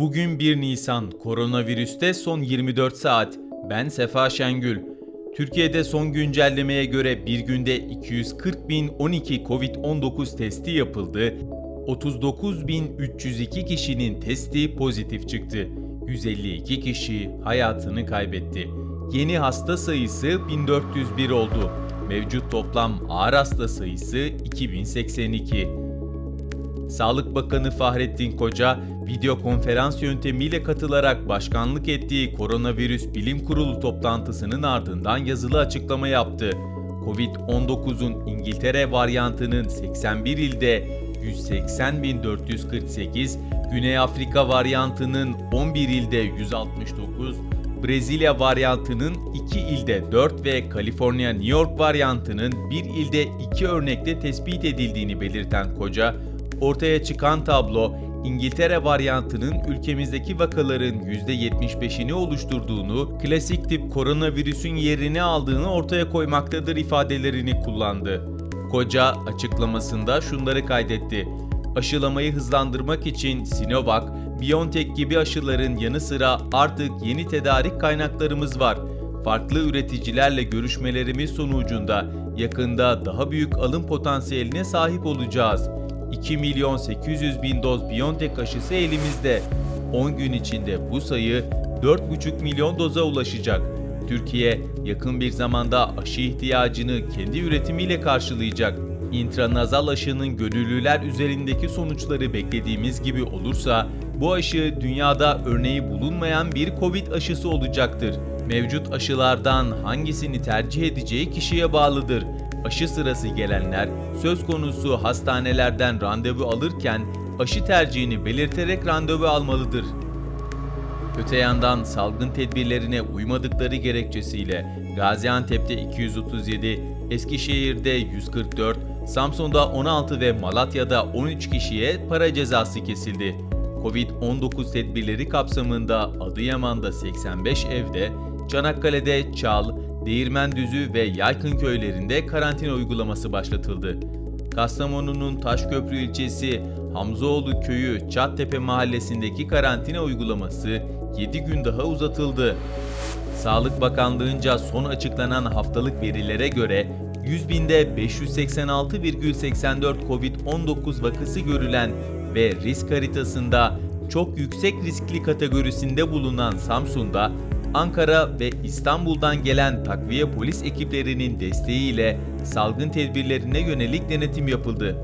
Bugün 1 Nisan, koronavirüste son 24 saat. Ben Sefa Şengül. Türkiye'de son güncellemeye göre bir günde 240.012 Covid-19 testi yapıldı. 39.302 kişinin testi pozitif çıktı. 152 kişi hayatını kaybetti. Yeni hasta sayısı 1401 oldu. Mevcut toplam ağır hasta sayısı 2082. Sağlık Bakanı Fahrettin Koca, video konferans yöntemiyle katılarak başkanlık ettiği Koronavirüs Bilim Kurulu toplantısının ardından yazılı açıklama yaptı. Covid-19'un İngiltere varyantının 81 ilde 180.448, Güney Afrika varyantının 11 ilde 169, Brezilya varyantının 2 ilde 4 ve Kaliforniya New York varyantının 1 ilde 2 örnekte tespit edildiğini belirten Koca, ortaya çıkan tablo İngiltere varyantının ülkemizdeki vakaların %75'ini oluşturduğunu, klasik tip koronavirüsün yerini aldığını ortaya koymaktadır ifadelerini kullandı. Koca açıklamasında şunları kaydetti. Aşılamayı hızlandırmak için Sinovac, BioNTech gibi aşıların yanı sıra artık yeni tedarik kaynaklarımız var. Farklı üreticilerle görüşmelerimiz sonucunda yakında daha büyük alım potansiyeline sahip olacağız. 2 milyon 800 bin doz BioNTech aşısı elimizde. 10 gün içinde bu sayı 4,5 milyon doza ulaşacak. Türkiye yakın bir zamanda aşı ihtiyacını kendi üretimiyle karşılayacak. İntranazal aşının gönüllüler üzerindeki sonuçları beklediğimiz gibi olursa bu aşı dünyada örneği bulunmayan bir Covid aşısı olacaktır. Mevcut aşılardan hangisini tercih edeceği kişiye bağlıdır. Aşı sırası gelenler söz konusu hastanelerden randevu alırken aşı tercihini belirterek randevu almalıdır. Öte yandan salgın tedbirlerine uymadıkları gerekçesiyle Gaziantep'te 237, Eskişehir'de 144, Samsun'da 16 ve Malatya'da 13 kişiye para cezası kesildi. Covid-19 tedbirleri kapsamında Adıyaman'da 85 evde, Çanakkale'de Çal, Değirmendüzü ve Yaykın köylerinde karantina uygulaması başlatıldı. Kastamonu'nun Taşköprü ilçesi Hamzoğlu köyü Çattepe mahallesindeki karantina uygulaması 7 gün daha uzatıldı. Sağlık Bakanlığı'nca son açıklanan haftalık verilere göre 100 binde 586,84 Covid-19 vakası görülen ve risk haritasında çok yüksek riskli kategorisinde bulunan Samsun'da Ankara ve İstanbul'dan gelen takviye polis ekiplerinin desteğiyle salgın tedbirlerine yönelik denetim yapıldı.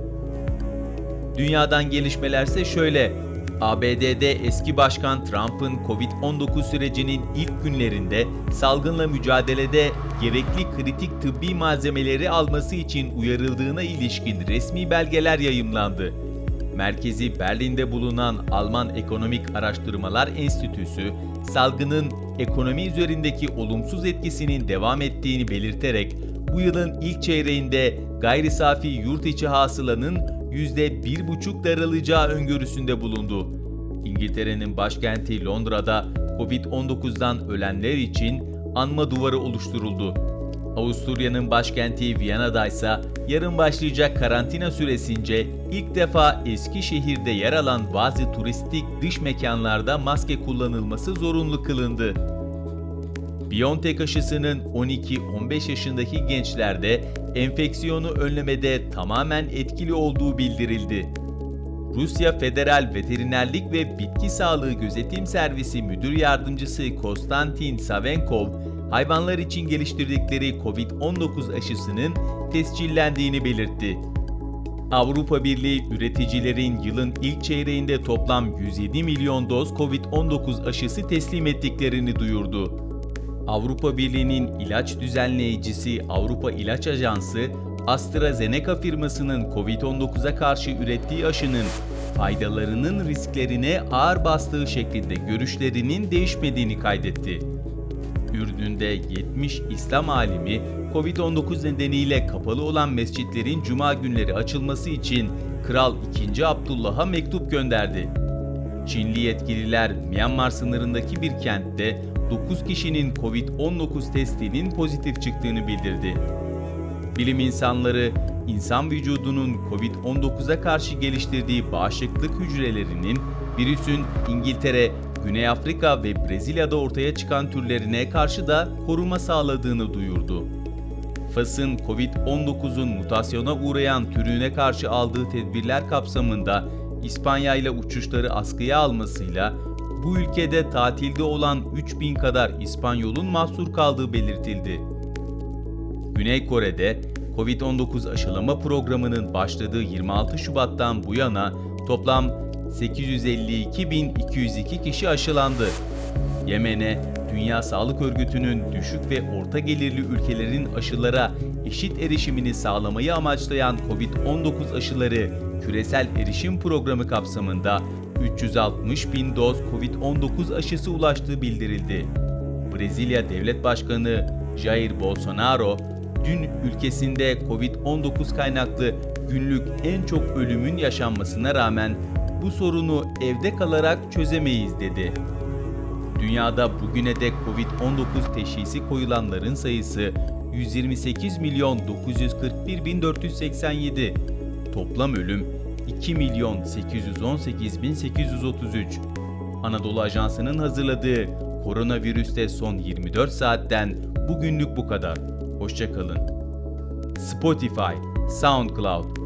Dünyadan gelişmelerse şöyle. ABD'de eski başkan Trump'ın Covid-19 sürecinin ilk günlerinde salgınla mücadelede gerekli kritik tıbbi malzemeleri alması için uyarıldığına ilişkin resmi belgeler yayımlandı. Merkezi Berlin'de bulunan Alman Ekonomik Araştırmalar Enstitüsü, salgının ekonomi üzerindeki olumsuz etkisinin devam ettiğini belirterek bu yılın ilk çeyreğinde gayri safi yurt içi hasılanın %1,5 daralacağı öngörüsünde bulundu. İngiltere'nin başkenti Londra'da Covid-19'dan ölenler için anma duvarı oluşturuldu. Avusturya'nın başkenti Viyana'da ise yarın başlayacak karantina süresince ilk defa Eskişehir'de yer alan bazı turistik dış mekanlarda maske kullanılması zorunlu kılındı. BioNTech aşısının 12-15 yaşındaki gençlerde enfeksiyonu önlemede tamamen etkili olduğu bildirildi. Rusya Federal Veterinerlik ve Bitki Sağlığı Gözetim Servisi Müdür Yardımcısı Konstantin Savenkov, hayvanlar için geliştirdikleri COVID-19 aşısının tescillendiğini belirtti. Avrupa Birliği üreticilerin yılın ilk çeyreğinde toplam 107 milyon doz COVID-19 aşısı teslim ettiklerini duyurdu. Avrupa Birliği'nin ilaç düzenleyicisi Avrupa İlaç Ajansı, AstraZeneca firmasının COVID-19'a karşı ürettiği aşının faydalarının risklerine ağır bastığı şeklinde görüşlerinin değişmediğini kaydetti. Ürdün'de 70 İslam alimi Covid-19 nedeniyle kapalı olan mescitlerin cuma günleri açılması için Kral 2. Abdullah'a mektup gönderdi. Çinli yetkililer Myanmar sınırındaki bir kentte 9 kişinin Covid-19 testinin pozitif çıktığını bildirdi. Bilim insanları, insan vücudunun Covid-19'a karşı geliştirdiği bağışıklık hücrelerinin Virüsün İngiltere, Güney Afrika ve Brezilya'da ortaya çıkan türlerine karşı da koruma sağladığını duyurdu. Fas'ın Covid-19'un mutasyona uğrayan türüne karşı aldığı tedbirler kapsamında İspanya ile uçuşları askıya almasıyla bu ülkede tatilde olan 3000 kadar İspanyolun mahsur kaldığı belirtildi. Güney Kore'de Covid-19 aşılama programının başladığı 26 Şubat'tan bu yana toplam 852.202 kişi aşılandı. Yemen'e Dünya Sağlık Örgütü'nün düşük ve orta gelirli ülkelerin aşılara eşit erişimini sağlamayı amaçlayan COVID-19 aşıları küresel erişim programı kapsamında 360 bin doz COVID-19 aşısı ulaştığı bildirildi. Brezilya Devlet Başkanı Jair Bolsonaro, dün ülkesinde COVID-19 kaynaklı günlük en çok ölümün yaşanmasına rağmen bu sorunu evde kalarak çözemeyiz dedi. Dünyada bugüne dek Covid-19 teşhisi koyulanların sayısı 128 milyon 941 bin 487. Toplam ölüm 2 milyon 818 bin 833. Anadolu Ajansı'nın hazırladığı koronavirüste son 24 saatten bugünlük bu kadar. Hoşçakalın. Spotify, SoundCloud,